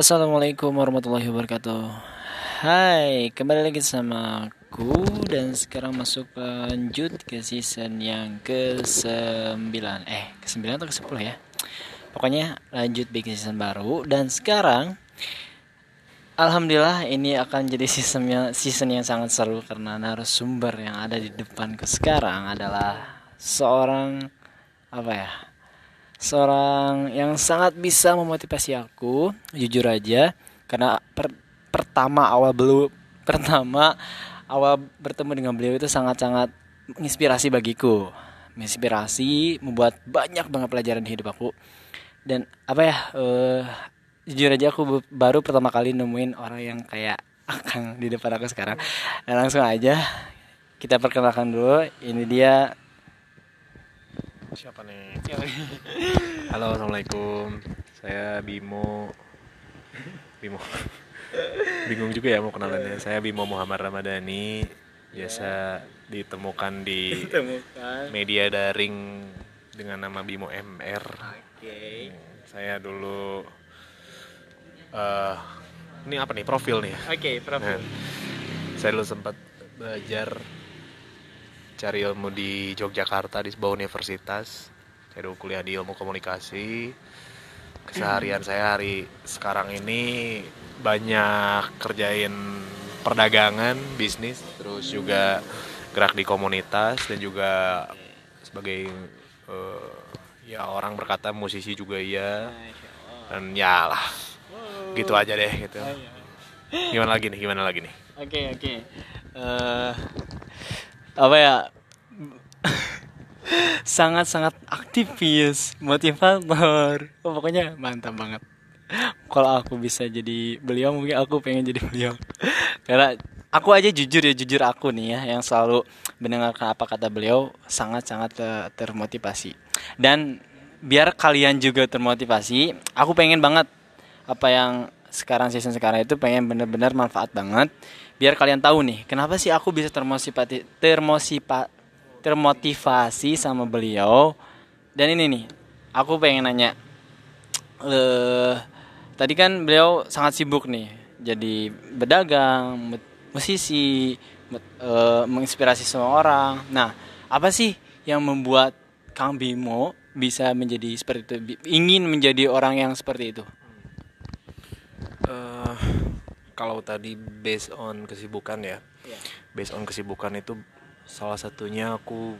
Assalamualaikum warahmatullahi wabarakatuh. Hai, kembali lagi sama aku Dan sekarang masuk lanjut ke season yang ke-9 Eh, ke-9 atau ke-10 ya? Pokoknya lanjut bikin season baru Dan sekarang Alhamdulillah ini akan jadi season yang, season yang sangat seru Karena narasumber yang ada di depanku sekarang adalah Seorang Apa ya seorang yang sangat bisa memotivasi aku jujur aja karena per, pertama awal belum pertama awal bertemu dengan beliau itu sangat-sangat menginspirasi bagiku. Menginspirasi membuat banyak banget pelajaran di hidup aku. Dan apa ya uh, jujur aja aku baru pertama kali nemuin orang yang kayak akan di depan aku sekarang. Dan langsung aja kita perkenalkan dulu. Ini dia Siapa nih? Halo, assalamualaikum. Saya Bimo. Bimo. Bingung juga ya mau kenalannya. Saya Bimo Muhammad Ramadhani. Biasa ditemukan di Ditemukan. media daring dengan nama Bimo MR. Oke. Saya dulu eh ini apa nih profil nih? Oke, profil. Nah, saya dulu sempat belajar cari ilmu di Yogyakarta di sebuah universitas. Saya dulu kuliah di ilmu komunikasi. Keseharian saya hari sekarang ini banyak kerjain perdagangan bisnis terus juga gerak di komunitas dan juga sebagai eh, ya orang berkata musisi juga iya. Dan ya lah gitu aja deh gitu. Gimana lagi nih gimana lagi nih? Oke, oke. Eh, apa ya? Sangat-sangat aktivis, motivator. Oh, pokoknya mantap banget. Kalau aku bisa jadi beliau, mungkin aku pengen jadi beliau. Karena aku aja jujur ya, jujur aku nih ya, yang selalu mendengarkan apa kata beliau, sangat-sangat eh, termotivasi. Dan biar kalian juga termotivasi, aku pengen banget apa yang sekarang season sekarang itu pengen bener-bener manfaat banget biar kalian tahu nih kenapa sih aku bisa termotivasi termosipa, termotivasi sama beliau? Dan ini nih aku pengen nanya. Eh tadi kan beliau sangat sibuk nih jadi berdagang mu- musisi mu- eh, menginspirasi semua orang. Nah apa sih yang membuat Kang Bimo bisa menjadi seperti itu ingin menjadi orang yang seperti itu kalau tadi based on kesibukan ya, based on kesibukan itu salah satunya aku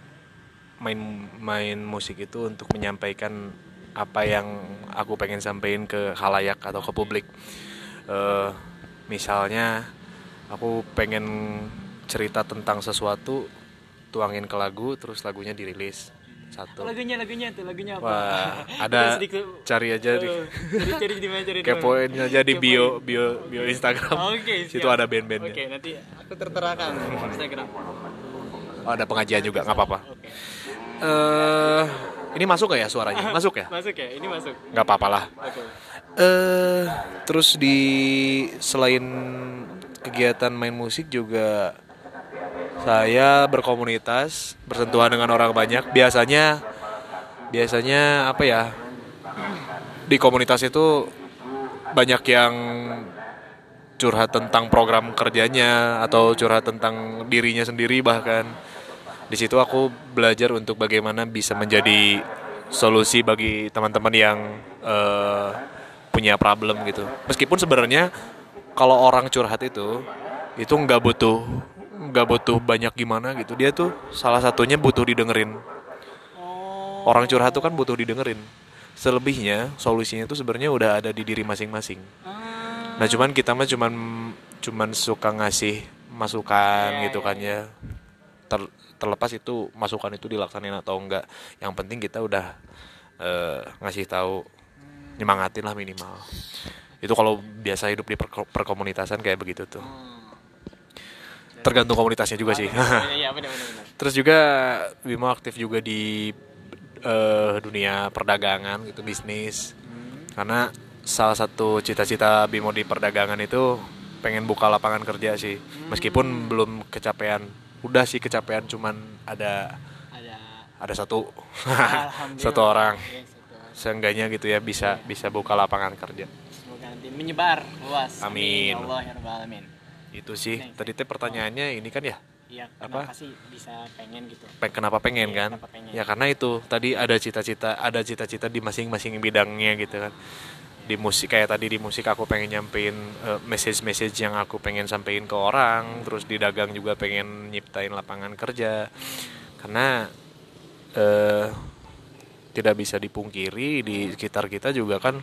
main main musik itu untuk menyampaikan apa yang aku pengen sampaikan ke halayak atau ke publik. Eh, misalnya aku pengen cerita tentang sesuatu, tuangin ke lagu, terus lagunya dirilis satu. lagunya lagunya tuh lagunya apa Wah, ada cari aja di cari cari di mana cari kepoin aja di bio bio bio Instagram. Oke, Situ siap. ada band-bandnya. Oke, nanti aku terterakan Instagram. Oh, ada pengajian juga, nggak apa-apa. Oke. Eh, ini masuk gak ya suaranya? Masuk ya? Masuk ya? Ini masuk. Nggak apa-apa lah. Oke. Eh, terus di selain kegiatan main musik juga saya berkomunitas, bersentuhan dengan orang banyak. Biasanya biasanya apa ya? Di komunitas itu banyak yang curhat tentang program kerjanya atau curhat tentang dirinya sendiri bahkan di situ aku belajar untuk bagaimana bisa menjadi solusi bagi teman-teman yang eh, punya problem gitu meskipun sebenarnya kalau orang curhat itu itu nggak butuh nggak butuh banyak gimana gitu dia tuh salah satunya butuh didengerin orang curhat tuh kan butuh didengerin selebihnya solusinya itu sebenarnya udah ada di diri masing-masing Nah cuman kita mah cuman cuman suka ngasih masukan Iya, gitu iya, kan ya. Ter- terlepas itu masukan itu dilaksanain atau enggak. Yang penting kita udah eh, ngasih tahu nyemangatin lah minimal. Itu kalau biasa hidup di perko- perkomunitasan kayak begitu tuh. Tergantung komunitasnya juga sih. Iya, iya, benar. Terus juga Bimo aktif juga di eh, dunia perdagangan gitu bisnis. Karena salah satu cita-cita Bimo di perdagangan itu pengen buka lapangan kerja sih. Meskipun belum kecapean. Udah sih kecapean cuman ada Ada ada satu satu orang Iya, satu orang. seenggaknya gitu ya bisa bisa buka lapangan kerja. Semoga nanti menyebar luas. Amin. Ya Allah ya alamin. Itu sih. Tadi teh pertanyaannya ini kan ya? Iya, Apa? sih bisa pengen gitu? peng- kenapa pengen Iya, kan? kenapa pengen. ya karena itu. Tadi ada cita-cita ada cita-cita di masing-masing bidangnya gitu kan. Di musik kayak tadi di musik aku pengen nyampein eh, message-message yang aku pengen sampein ke orang terus di dagang juga pengen nyiptain lapangan kerja. Karena eh tidak bisa dipungkiri di sekitar kita juga kan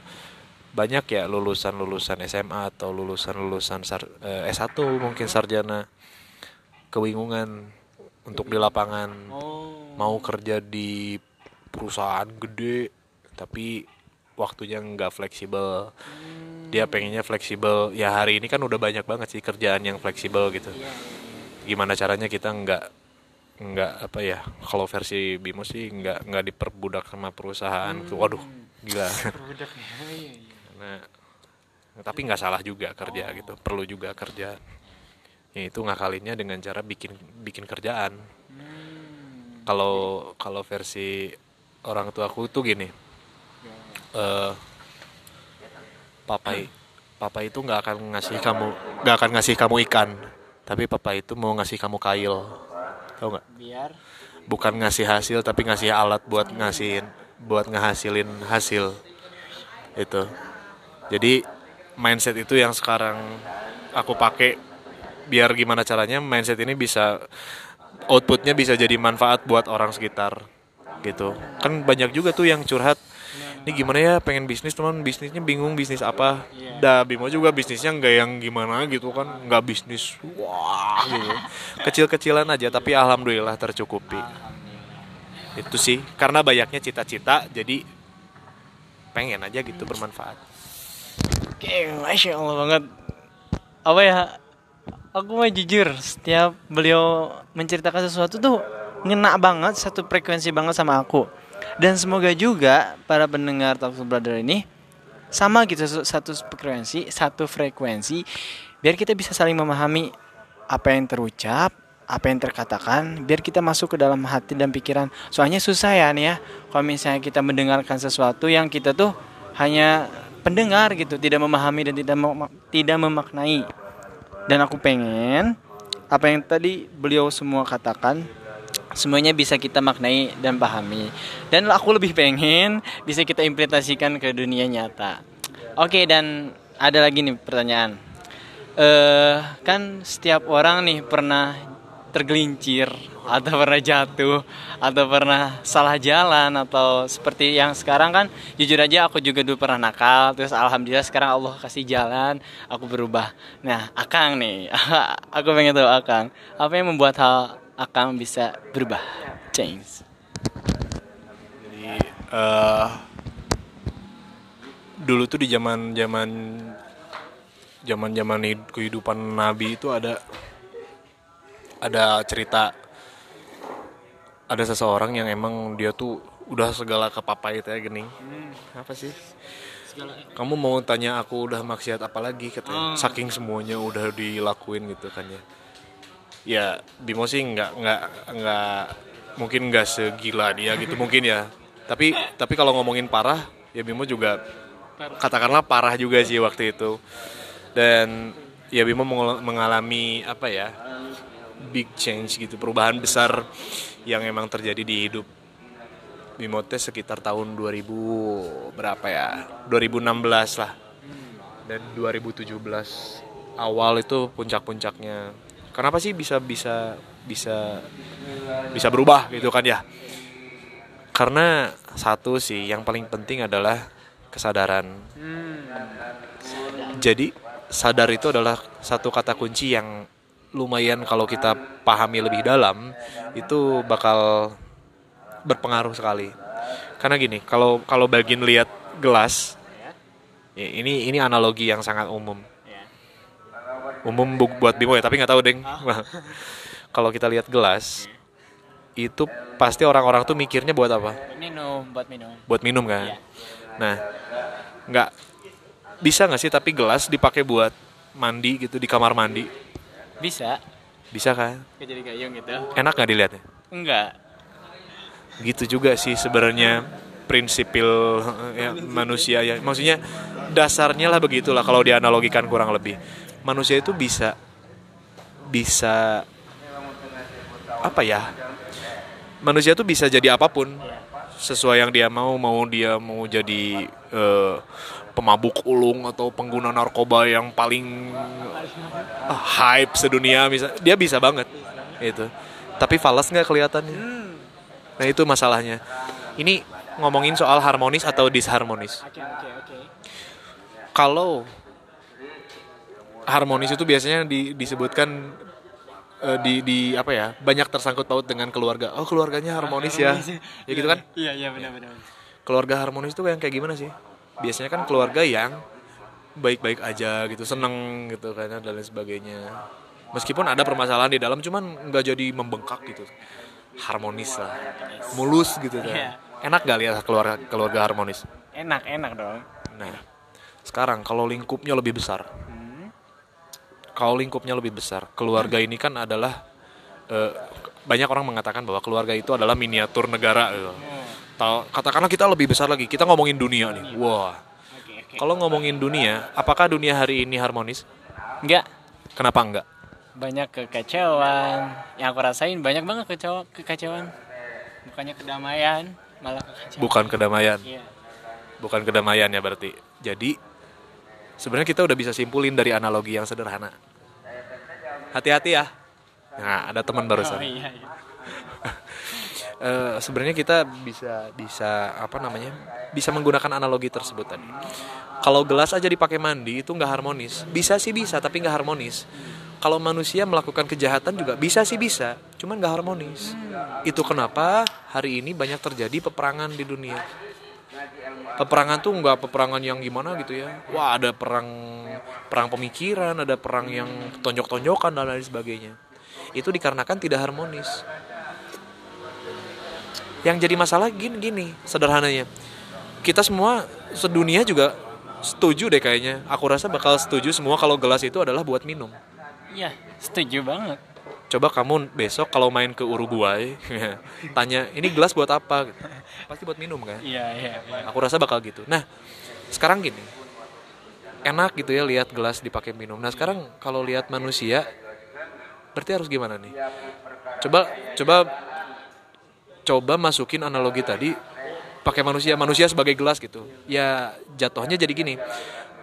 banyak ya lulusan-lulusan SMA atau lulusan-lulusan eh, S1 mungkin sarjana kebingungan untuk di lapangan. Oh. mau kerja di perusahaan gede tapi waktunya nggak fleksibel. Dia pengennya fleksibel. Ya hari ini kan udah banyak banget sih kerjaan yang fleksibel gitu. Iya, gimana caranya kita nggak nggak apa ya kalau versi Bimo sih nggak nggak diperbudak sama perusahaan tuh. Waduh gila ya. Nah tapi nggak salah juga kerja gitu. Perlu juga kerja. Ya itu ngakalinnya dengan cara bikin bikin kerjaan. Hmm. kalau kalau versi orang tua aku tuh gini. Eh papa papa itu nggak akan ngasih kamu nggak akan ngasih kamu ikan. Tapi papa itu mau ngasih kamu kail. Tau nggak? Biar. Bukan ngasih hasil tapi ngasih alat buat ngasihin buat ngehasilin hasil. Itu jadi mindset itu yang sekarang aku pakai biar gimana caranya mindset ini bisa outputnya bisa jadi manfaat buat orang sekitar gitu. Kan banyak juga tuh yang curhat ini gimana ya pengen bisnis teman bisnisnya bingung bisnis apa? Dah Bimo juga bisnisnya nggak yang gimana gitu kan nggak bisnis wah gitu. Kecil-kecilan aja tapi alhamdulillah tercukupi. Itu sih karena banyaknya cita-cita jadi pengen aja gitu bermanfaat Oke, masya Allah banget. Apa ya? Aku mah jujur, setiap beliau menceritakan sesuatu tuh ngena banget, satu frekuensi banget sama aku. Dan semoga juga para pendengar Talk Brother ini sama gitu satu frekuensi, satu frekuensi, biar kita bisa saling memahami apa yang terucap, apa yang terkatakan, biar kita masuk ke dalam hati dan pikiran. Soalnya susah ya nih ya, kalau misalnya kita mendengarkan sesuatu yang kita tuh hanya pendengar gitu, tidak memahami dan tidak mem- tidak memaknai. Dan aku pengen apa yang tadi beliau semua katakan semuanya bisa kita maknai dan pahami. Dan aku lebih pengen bisa kita implementasikan ke dunia nyata. Oke, dan ada lagi nih pertanyaan. Eh, kan setiap orang nih pernah tergelincir atau pernah jatuh atau pernah salah jalan atau seperti yang sekarang kan jujur aja aku juga dulu pernah nakal terus alhamdulillah sekarang Allah kasih jalan aku berubah. Nah Akang nih aku pengen tahu Akang apa yang membuat hal Akang bisa berubah? Change. Jadi eh dulu tuh di zaman zaman zaman zaman hid- kehidupan Nabi itu ada ada cerita ada seseorang yang emang dia tuh udah segala kepapai itu ya gini apa sih? Kamu mau tanya aku udah maksiat apa lagi katanya. Saking semuanya udah dilakuin gitu kan ya. Ya Bimo sih nggak nggak nggak mungkin nggak segila dia gitu mungkin ya. Tapi tapi kalau ngomongin parah ya Bimo juga katakanlah parah juga sih waktu itu. Dan ya Bimo mengalami apa ya big change gitu perubahan besar yang emang terjadi di hidup Bimo teh sekitar tahun 2000 berapa ya? 2016 lah. Dan 2017 awal itu puncak-puncaknya. Kenapa sih bisa bisa bisa bisa berubah gitu kan ya? Karena satu sih yang paling penting adalah kesadaran. Jadi sadar itu adalah satu kata kunci yang lumayan kalau kita pahami lebih dalam itu bakal berpengaruh sekali. Karena gini kalau kalau bagian lihat gelas ya, ini ini analogi yang sangat umum. Umum bu- buat Bimo ya tapi nggak tahu deng. Kalau kita lihat gelas itu pasti orang-orang tuh mikirnya buat apa? Minum buat minum. Buat minum kan? Iya. nah nggak bisa nggak sih tapi gelas dipakai buat mandi gitu di kamar mandi bisa. Bisa kan? Jadi gayung gitu. Enak nggak dilihatnya enggak gitu juga sih sebenarnya prinsipil ya, manusia ya. Maksudnya dasarnya lah begitulah kalau dianalogikan kurang lebih. Manusia itu bisa bisa apa ya? Manusia itu bisa jadi apa pun sesuai yang dia mau mau dia mau jadi eh, pemabuk ulung atau pengguna narkoba yang paling ah, hype sedunia bisa dia bisa banget itu tapi falas nggak kelihatannya? Nah itu masalahnya. Ini ngomongin soal harmonis atau disharmonis? Kalau harmonis itu biasanya di- disebutkan eh, di di apa ya banyak tersangkut paut dengan keluarga. Oh keluarganya harmonis ya. ya gitu kan? Iya iya benar benar. keluarga harmonis itu yang kayak gimana sih? Biasanya kan keluarga yang baik-baik aja gitu seneng gitu kan dan lain sebagainya. Meskipun ada permasalahan di dalam cuman nggak jadi membengkak gitu. Harmonis lah. Mulus gitu kan. Iya. enak gak lihat keluarga keluarga harmonis? Enak enak dong. nah sekarang kalau lingkupnya lebih besar Kalau lingkupnya lebih besar keluarga ini kan adalah eh, banyak orang mengatakan bahwa keluarga itu adalah miniatur negara gitu. Katakanlah kita lebih besar lagi kita ngomongin dunia nih wah Oke oke. kalau ngomongin dunia apakah dunia hari ini harmonis Enggak kenapa enggak banyak kekacauan. Yang aku rasain banyak banget kecewa kekacauan. Bukannya kedamaian malah kekacauan. bukan kedamaian Iya. bukan kedamaian ya berarti jadi sebenarnya kita udah bisa simpulin dari analogi yang sederhana. Hati-hati ya. Nah ada teman Oh barusan iya iya. Eh, sebenarnya kita bisa bisa apa namanya bisa menggunakan analogi tersebut tadi. Kalau gelas aja dipakai mandi itu nggak harmonis. Bisa sih bisa tapi nggak harmonis. Kalau manusia melakukan kejahatan juga bisa sih bisa cuman nggak harmonis. Itu kenapa hari ini banyak terjadi peperangan di dunia peperangan tuh nggak peperangan yang gimana gitu ya. Wah ada perang perang pemikiran ada perang yang tonjok-tonjokan dan lain sebagainya. Itu dikarenakan tidak harmonis. Yang jadi masalah gini gini sederhananya. Kita semua sedunia juga setuju deh kayaknya. Aku rasa bakal setuju semua kalau gelas itu adalah buat minum. Iya, setuju banget. Coba kamu besok kalau main ke Uruguay tanya ini gelas buat apa gitu. pasti buat minum kan? Iya iya iya. aku rasa bakal gitu. Nah sekarang gini enak gitu ya lihat gelas dipakai minum. Nah sekarang kalau lihat manusia berarti harus gimana nih? Coba coba coba masukin analogi tadi pakai manusia manusia sebagai gelas gitu. Ya jatuhnya jadi gini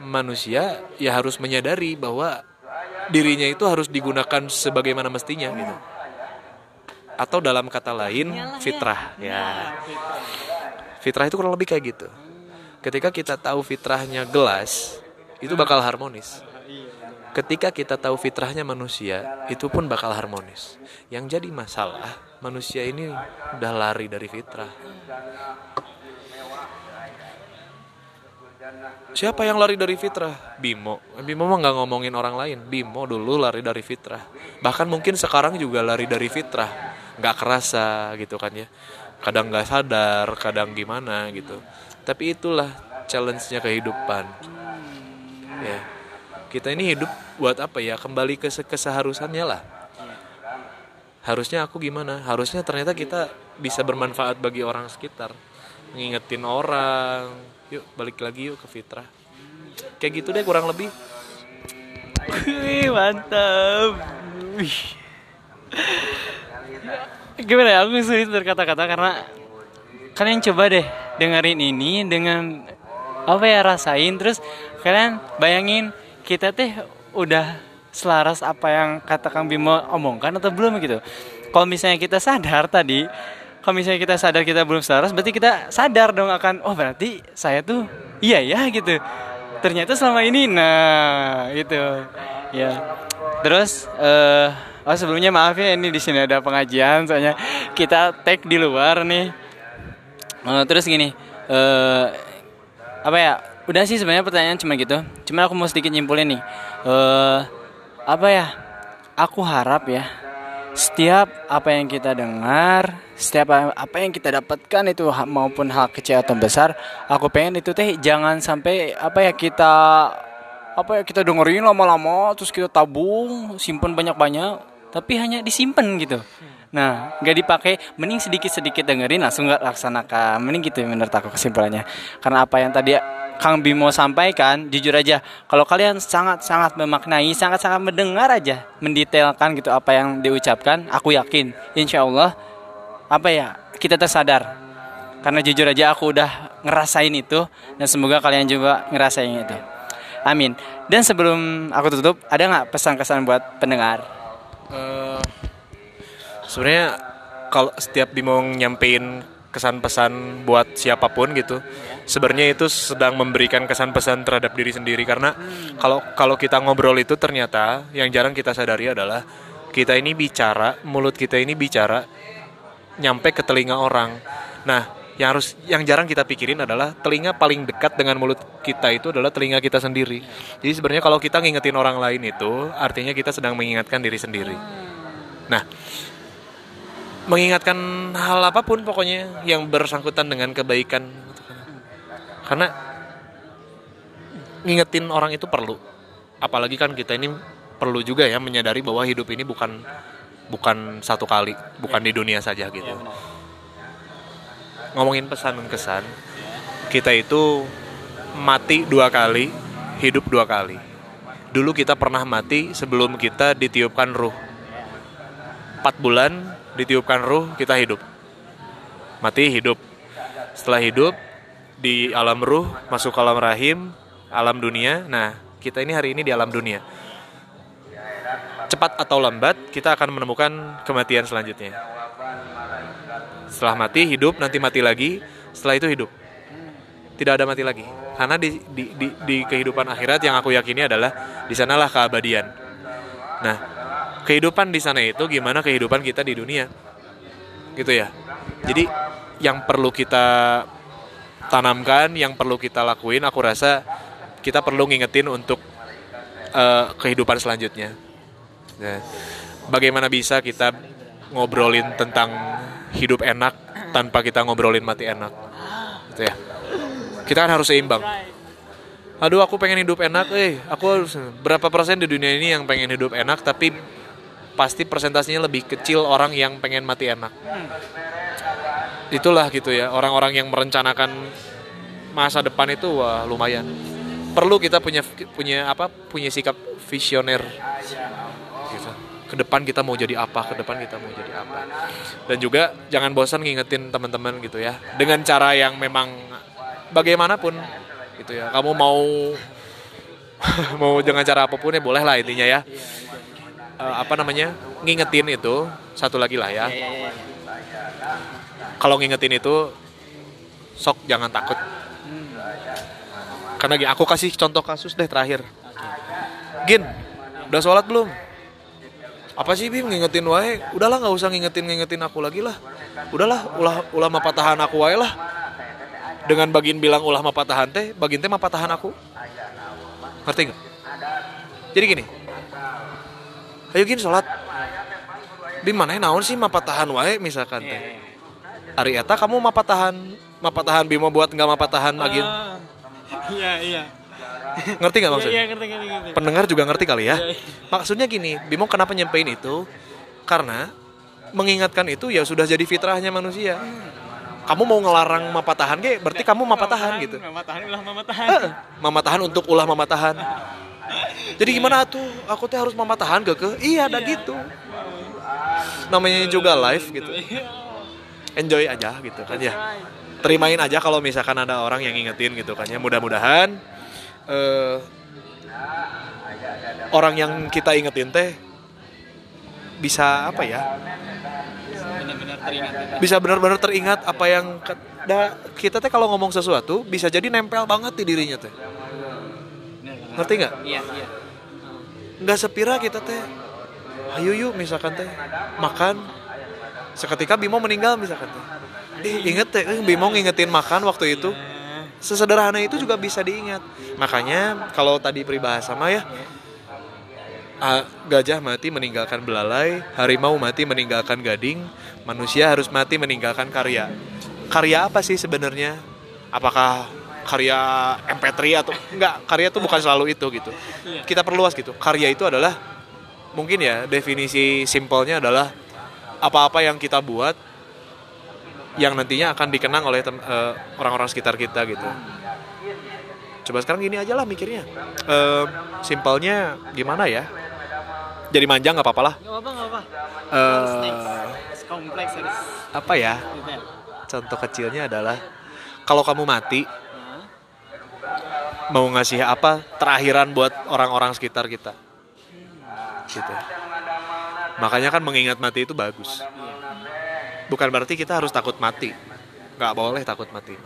manusia ya harus menyadari bahwa dirinya itu harus digunakan sebagaimana mestinya gitu. Atau dalam kata lain fitrah ya. Fitrah itu kurang lebih kayak gitu. Ketika kita tahu fitrahnya gelas itu bakal harmonis. Ketika kita tahu fitrahnya manusia itu pun bakal harmonis. Yang jadi masalah manusia ini udah lari dari fitrah Siapa yang lari dari fitrah? Bimo. Bimo mah nggak ngomongin orang lain. Bimo dulu lari dari fitrah. Bahkan mungkin sekarang juga lari dari fitrah. Nggak kerasa gitu kan ya. Kadang nggak sadar, kadang gimana gitu. Tapi itulah challenge-nya kehidupan. Ya. Kita ini hidup buat apa ya? Kembali ke se- keseharusannya lah. Harusnya aku gimana? Harusnya ternyata kita bisa bermanfaat bagi orang sekitar. Ngingetin orang. Yuk balik lagi yuk ke fitrah. Kayak gitu deh kurang lebih. Wih, mantap. Gimana ya? Aku sulit berkata-kata karena kalian coba deh dengerin ini dengan apa ya rasain terus kalian bayangin kita teh udah selaras apa yang kata Kang Bimo omongkan atau belum gitu. Kalau misalnya kita sadar tadi, kalau misalnya kita sadar kita belum selaras, berarti kita sadar dong akan oh berarti saya tuh iya ya gitu. Ternyata selama ini nah gitu. Ya. Terus eh oh sebelumnya maaf ya ini di sini ada pengajian soalnya kita tag di luar nih. Eh, terus gini, eh apa ya? Udah sih sebenarnya pertanyaan cuma gitu. Cuma aku mau sedikit nyimpulin nih. Eh apa ya? Aku harap ya setiap apa yang kita dengar, setiap apa yang kita dapatkan itu maupun hal kecil atau besar, aku pengen itu teh jangan sampai apa ya kita apa ya kita dengerin lama-lama terus kita tabung, simpen banyak-banyak, tapi hanya disimpan gitu. Nah, nggak dipakai, mending sedikit-sedikit dengerin langsung nggak laksanakan. Mending gitu menurut aku kesimpulannya. Karena apa yang tadi Kang Bimo sampaikan, jujur aja, kalau kalian sangat-sangat memaknai, sangat-sangat mendengar aja, mendetailkan gitu apa yang diucapkan, aku yakin, insya Allah, apa ya, kita tersadar. Karena jujur aja aku udah ngerasain itu, dan semoga kalian juga ngerasain itu. Amin. Dan sebelum aku tutup, ada nggak pesan-kesan buat pendengar? Eh, sebenarnya kalau setiap Bimo nyampein kesan-pesan buat siapa pun gitu. Sebenarnya itu sedang memberikan kesan-pesan terhadap diri sendiri karena kalau kalau kita ngobrol itu ternyata yang jarang kita sadari adalah kita ini bicara mulut kita ini bicara nyampe ke telinga orang. Nah yang harus yang jarang kita pikirin adalah telinga paling dekat dengan mulut kita itu adalah telinga kita sendiri. Jadi sebenarnya kalau kita ngingetin orang lain itu artinya kita sedang mengingatkan diri sendiri. Nah mengingatkan hal apa pun pokoknya yang bersangkutan dengan kebaikan. Karena ngingetin orang itu perlu. Apalagi kan kita ini perlu juga ya menyadari bahwa hidup ini bukan bukan satu kali bukan di dunia saja gitu. Ngomongin pesan dan kesan kita itu mati dua kali hidup dua kali. Dulu kita pernah mati sebelum kita ditiupkan ruh. Empat bulan ditiupkan ruh kita hidup. Mati hidup. Setelah hidup di alam ruh masuk ke alam rahim alam dunia. Nah kita ini hari ini di alam dunia. Cepat atau lambat kita akan menemukan kematian selanjutnya. Setelah mati hidup nanti mati lagi. Setelah itu hidup. Tidak ada mati lagi. Karena di, di, di, di kehidupan akhirat yang aku yakini adalah di sanalah keabadian. Nah kehidupan di sana itu gimana kehidupan kita di dunia? Gitu ya. Jadi yang perlu kita tanamkan yang perlu kita lakuin aku rasa kita perlu ngingetin untuk eh, kehidupan selanjutnya. Nah, bagaimana bisa kita ngobrolin tentang hidup enak tanpa kita ngobrolin mati enak? Gitu ya. Kita kan harus seimbang. Aduh aku pengen hidup enak eh. Aku berapa persen di dunia ini yang pengen hidup enak tapi pasti persentasenya lebih kecil orang yang pengen mati enak. Itulah gitu ya orang-orang yang merencanakan masa depan itu wah lumayan. Perlu kita punya punya apa punya sikap visioner. Gitu. ke depan kita mau jadi apa ke depan kita mau jadi apa. Dan juga jangan bosan ngingetin teman-teman gitu ya dengan cara yang memang bagaimanapun gitu ya. Kamu mau mau dengan cara apa pun ya boleh lah intinya ya Eh, apa namanya ngingetin itu satu lagi lah ya. Kalau ngingetin itu sok jangan takut. Karena gini, aku kasih contoh kasus deh terakhir. Gin udah sholat belum? Apa sih Bim ngingetin wae? Udahlah nggak usah ngingetin ngingetin aku lagi lah. Udahlah ulah ulah mapatahan aku wae lah. Dengan bagin bilang ulah mapatahan teh bagin teh mapatahan aku. Ngerti nggak? Jadi gini ayo Gin sholat di mana naon sih mapatahan wae misalkan teh Ari eta kamu mapatahan mapatahan Bimo buat nggak mapatahan Agin Iya, iya. ngerti nggak maksudnya Iya, ngerti, ngerti, ngerti. pendengar juga ngerti kali ya. Iya, iya. Maksudnya gini, Bimo kenapa nyampein itu? Karena mengingatkan itu ya sudah jadi fitrahnya manusia. Kamu mau ngelarang mapatahan ge, berarti kamu mapatahan gitu. Mama tahan, ulah mama tahan. Eh, Mamatahan untuk ulah mamatahan. Jadi gimana tuh? Aku teh harus mamatahan gak ke? Iya, ada gitu. Namanya juga live gitu. Enjoy aja gitu kan ya. Terimain aja kalau misalkan ada orang yang ngingetin gitu kan ya. Mudah-mudahan eh, orang yang kita ingetin teh bisa apa ya? Benar-benar teringat kita. Bisa benar-benar teringat apa yang kita teh kalau ngomong sesuatu bisa jadi nempel banget di dirinya teh. Ngerti nggak? Iya, iya. nggak sepira kita teh. Ayo yuk misalkan teh. Makan. Seketika Bimo meninggal misalkan teh. Ih, inget teh. Eh, Bimo ngingetin makan waktu itu. Sesederhana itu juga bisa diingat. Makanya kalau tadi peribahasa mah ya ah, gajah mati meninggalkan belalai harimau mati meninggalkan gading manusia harus mati meninggalkan karya. Karya apa sih sebenarnya? Apakah karya MP3 atau enggak karya itu bukan selalu itu gitu kita perluas gitu karya itu adalah mungkin ya definisi simpelnya adalah apa-apa yang kita buat yang nantinya akan dikenang oleh eh, orang-orang sekitar kita gitu. Coba sekarang gini aja lah mikirnya. Eh, simpelnya gimana ya? Jadi manja nggak apa-apa lah. Apa apa. Eh, Kompleks harus. apa ya? Contoh kecilnya adalah kalau kamu mati mau ngasih apa terakhiran buat orang-orang sekitar kita. Gitu. Makanya kan mengingat mati itu bagus. Bukan berarti kita harus takut mati. Nggak boleh takut mati.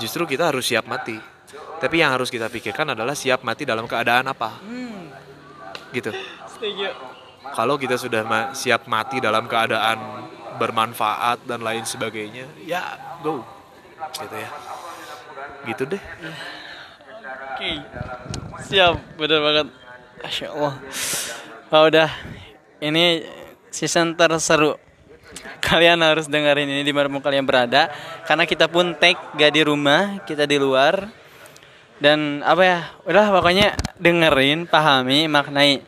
Justru kita harus siap mati. Tapi yang harus kita pikirkan adalah siap mati dalam keadaan apa. Gitu. Kalau kita sudah ma- siap mati dalam keadaan bermanfaat dan lain sebagainya, ya go. Gitu ya. Gitu deh. Oke. Siap, bener banget. Masya Allah. Oh, udah. Ini season terseru. Kalian harus dengerin ini di mana pun kalian berada. Karena kita pun take gak di rumah, kita di luar. Dan apa ya, udah pokoknya dengerin, pahami, maknai.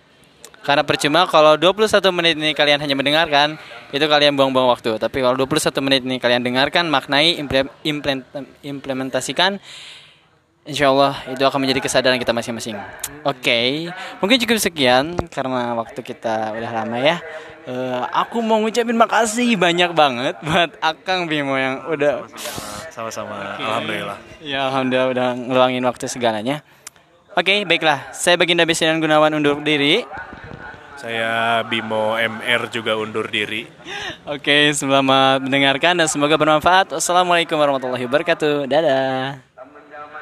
Karena percuma kalau 21 menit ini kalian hanya mendengarkan, itu kalian buang-buang waktu. Tapi kalau 21 menit ini kalian dengarkan, maknai, imple- imple- implementasikan, Insya Allah itu akan menjadi kesadaran kita masing-masing. Oke, mungkin cukup sekian karena waktu kita udah lama ya. Eh, aku mau ngucapin makasih banyak banget buat Akang Bimo yang udah Sama-sama. Alhamdulillah. ya alhamdulillah udah ngeluangin waktu segalanya. Oke, baiklah. Saya Baginda Besian Gunawan undur diri. Saya Bimo MR juga undur diri. Oke, selamat mendengarkan dan semoga bermanfaat. Wassalamualaikum warahmatullahi wabarakatuh. Dadah.